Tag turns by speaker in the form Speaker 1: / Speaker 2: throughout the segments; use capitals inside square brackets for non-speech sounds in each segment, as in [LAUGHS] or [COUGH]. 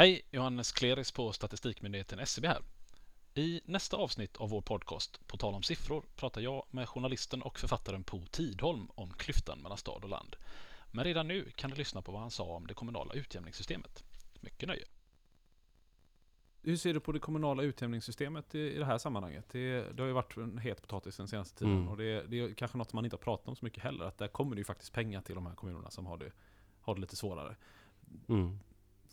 Speaker 1: Hej, Johannes Kleris på Statistikmyndigheten SCB här. I nästa avsnitt av vår podcast, På tal om siffror, pratar jag med journalisten och författaren Po Tidholm om klyftan mellan stad och land. Men redan nu kan du lyssna på vad han sa om det kommunala utjämningssystemet. Mycket nöje!
Speaker 2: Hur ser du på det kommunala utjämningssystemet i, i det här sammanhanget? Det, det har ju varit en het potatis den senaste tiden
Speaker 3: Mm.
Speaker 2: och det, det är kanske något man inte har pratat om så mycket heller. Att där kommer det ju faktiskt pengar till de här kommunerna som har det, har det lite svårare.
Speaker 3: Mm.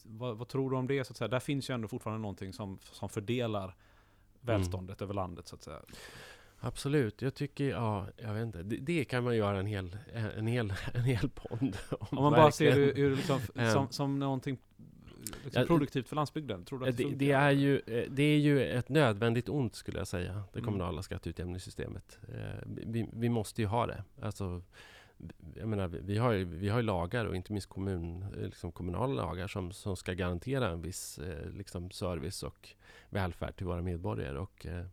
Speaker 2: Vad, vad tror du om det? Så att säga? Där finns ju ändå fortfarande någonting som, som fördelar välståndet över landet så att säga.
Speaker 3: Absolut, jag tycker, ja, jag vet inte. Det, det kan man göra en hel, en hel, en hel podd om.
Speaker 2: Om man bara ser det
Speaker 3: verkligen.
Speaker 2: ur, liksom, [LAUGHS] som, som någonting liksom produktivt för landsbygden. Tror du att det,
Speaker 3: det, det, är ju, eh, det är ju ett nödvändigt ont skulle jag säga, det
Speaker 2: Mm.
Speaker 3: kommunala skatteutjämningssystemet. Eh, Vi, vi måste ju ha det. Alltså, jag menar, vi- har, ju, vi har lagar och inte minst kommun, liksom kommunala lagar som, som ska garantera en viss eh, liksom service och välfärd till våra medborgare. Och, eh,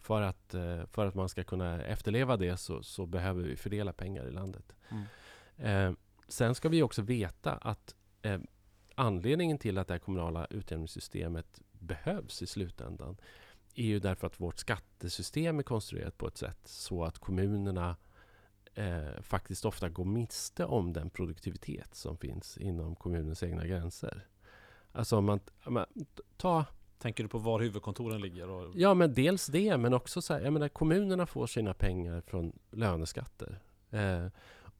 Speaker 3: för, att, eh, för att man ska kunna efterleva det så, så behöver vi fördela pengar i landet.
Speaker 2: Mm.
Speaker 3: Sen ska vi också veta att anledningen till att det kommunala utjämningssystemet behövs i slutändan är ju därför att vårt skattesystem är konstruerat på ett sätt så att kommunerna eh, faktiskt ofta går miste om den produktivitet som finns inom kommunens egna gränser. Alltså om man, man ta
Speaker 2: Tänker du på var huvudkontoren ligger? Och,
Speaker 3: Ja, men dels det, men också så här, jag menar, kommunerna får sina pengar från löneskatter. Eh,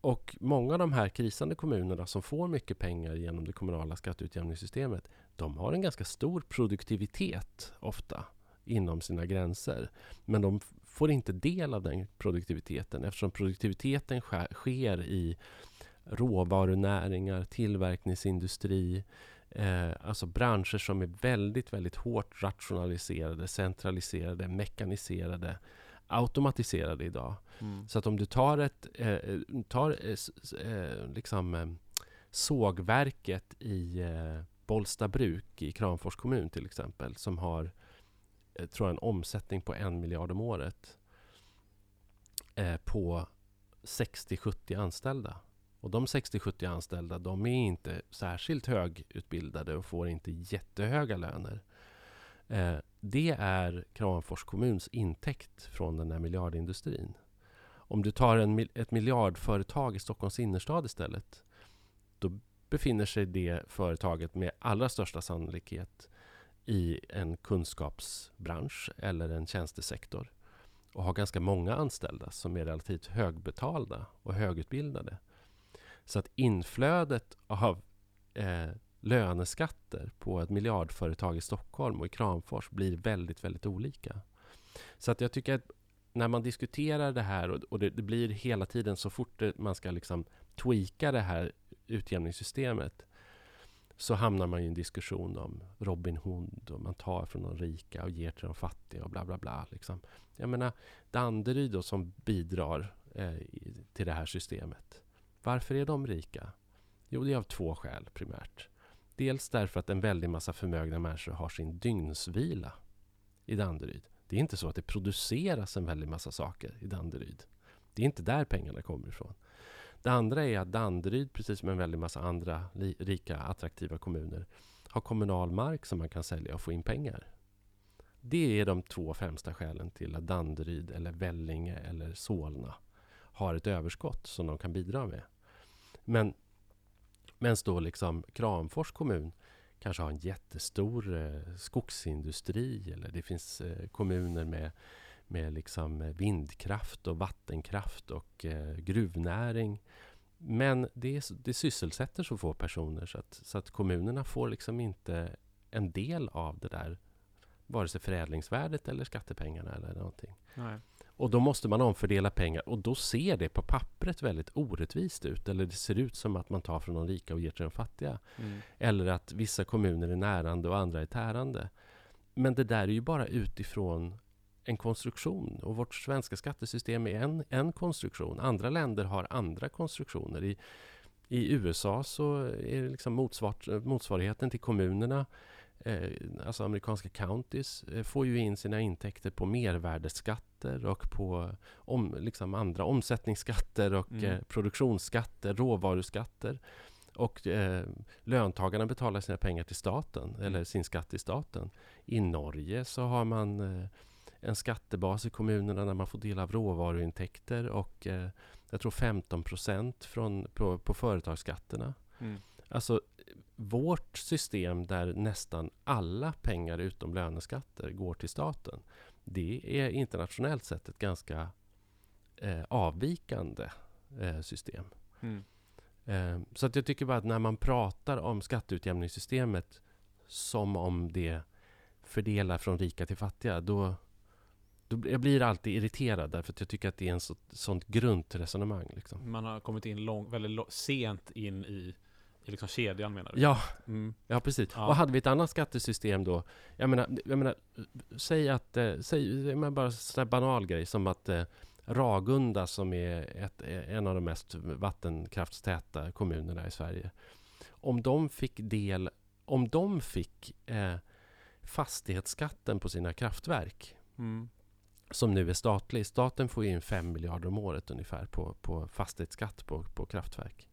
Speaker 3: och många av de här krisande kommunerna som får mycket pengar genom det kommunala skatteutjämningssystemet, de har en ganska stor produktivitet ofta inom sina gränser. Men de får inte del av den produktiviteten eftersom produktiviteten sker, sker i råvarunäringar, tillverkningsindustri, eh, alltså branscher som är väldigt, väldigt hårt rationaliserade, centraliserade, mekaniserade, automatiserade idag.
Speaker 2: mm.
Speaker 3: Så att om du tar ett, eh, tar eh, eh, liksom eh, sågverket i eh, Bollstabruk i Kramfors kommun till exempel som har Eh, tror jag en omsättning på en miljard om året eh, på 60-70 anställda. Och de 60-70 anställda, de är inte särskilt högutbildade och får inte jättehöga löner. Eh, det är Kramfors kommuns intäkt från den här miljardindustrin. Om du tar en, ett miljardföretag i Stockholms innerstad istället, då befinner sig det företaget med allra största sannolikhet i en kunskapsbransch eller en tjänstesektor och har ganska många anställda som är relativt högbetalda och högutbildade. Så att inflödet av eh, löneskatter på ett miljardföretag i Stockholm och i Kramfors blir väldigt, väldigt olika. Så att jag tycker att när man diskuterar det här och, och det, det blir hela tiden så fort det, man ska liksom tweaka det här utjämningssystemet så hamnar man i en diskussion om Robin Hood och man tar från de rika och ger till de fattiga och bla bla bla. Liksom. Jag menar, Danderyd då som bidrar eh, till det här systemet. Varför är de rika? Jo, det är av två skäl primärt. Dels därför att en väldig massa förmögna människor har sin dygnsvila i Danderyd. Det är inte så att det produceras en väldig massa saker i Danderyd. Det är inte där pengarna kommer ifrån. Det andra är att Danderyd, precis som en väldig massa andra rika, attraktiva kommuner, har kommunal mark som man kan sälja och få in pengar. Det är de två främsta skälen till att Danderyd, eller Vellinge eller Solna har ett överskott som de kan bidra med. Men medan då liksom Kramfors kommun kanske har en jättestor eh, skogsindustri eller det finns eh, kommuner med, med liksom eh, vindkraft och vattenkraft och eh, gruvnäring. Men det, är- det sysselsätter så få personer så att, så att kommunerna får liksom inte en del av det där vare sig förädlingsvärdet eller skattepengarna eller någonting.
Speaker 2: Nej.
Speaker 3: Och då måste man omfördela pengar och då ser det på pappret väldigt orättvist ut. Eller det ser ut som att man tar från de rika och ger till de fattiga.
Speaker 2: Mm.
Speaker 3: Eller att vissa kommuner är närande och andra är tärande. Men det där är ju bara utifrån en konstruktion. Och vårt svenska skattesystem är en, en konstruktion. Andra länder har andra konstruktioner. I, i USA så är det liksom motsvar, motsvarigheten till kommunerna eh, alltså amerikanska counties, eh, får ju in sina intäkter på mervärdesskatter och på om, liksom andra omsättningsskatter och
Speaker 2: Mm.
Speaker 3: eh, produktionsskatter, råvaruskatter. Och eh, löntagarna betalar sina pengar till staten, eller sin skatt till staten. I Norge så har man eh, en skattebas i kommunerna där man får del av råvaruintäkter och eh, jag tror 15 procent från, på, på företagsskatterna.
Speaker 2: Mm.
Speaker 3: Alltså vårt system där nästan alla pengar utom löneskatter går till staten. Det är internationellt sett ett ganska eh, avvikande eh, system.
Speaker 2: Mm.
Speaker 3: Eh, så att jag tycker bara att när man pratar om skatteutjämningssystemet som om det fördelar från rika till fattiga, då, då jag blir alltid irriterad därför att jag tycker att det är en så, sånt grundresonemang. Liksom.
Speaker 2: Man har kommit in lång, väldigt lo- sent in i, i liksom kedjan menar du?
Speaker 3: Ja,
Speaker 2: Mm.
Speaker 3: ja precis.
Speaker 2: Ja.
Speaker 3: Och hade vi ett annat skattesystem då, jag menar, jag menar säg att, eh, säg, jag menar bara en sån banal grej som att eh, Ragunda som är ett, en av de mest vattenkraftstäta kommunerna i Sverige. Om de fick del, om de fick eh, fastighetsskatten på sina kraftverk
Speaker 2: Mm.
Speaker 3: Som nu är statlig. Staten får in 5 miljarder om året ungefär på, på fastighetsskatt på, på kraftverk.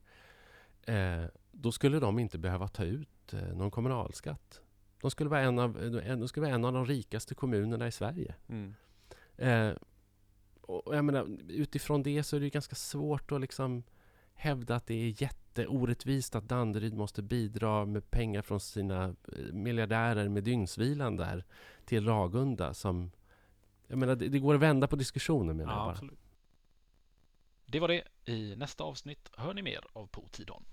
Speaker 3: Eh, då skulle de inte behöva ta ut eh, någon kommunalskatt. De skulle, vara en av, en- de skulle vara en av de rikaste kommunerna i Sverige.
Speaker 2: Mm.
Speaker 3: Eh, och jag menar, utifrån det så är det ganska svårt att liksom hävda att det är jätteorättvist att Danderyd måste bidra med pengar från sina eh, miljardärer med dygnsvilan där till Ragunda som... Jag menar, det, det går att vända på diskussionen menar jag
Speaker 2: Ja,
Speaker 3: bara.
Speaker 2: absolut.
Speaker 1: Det var det. I nästa avsnitt hör ni mer av Po Tidholm.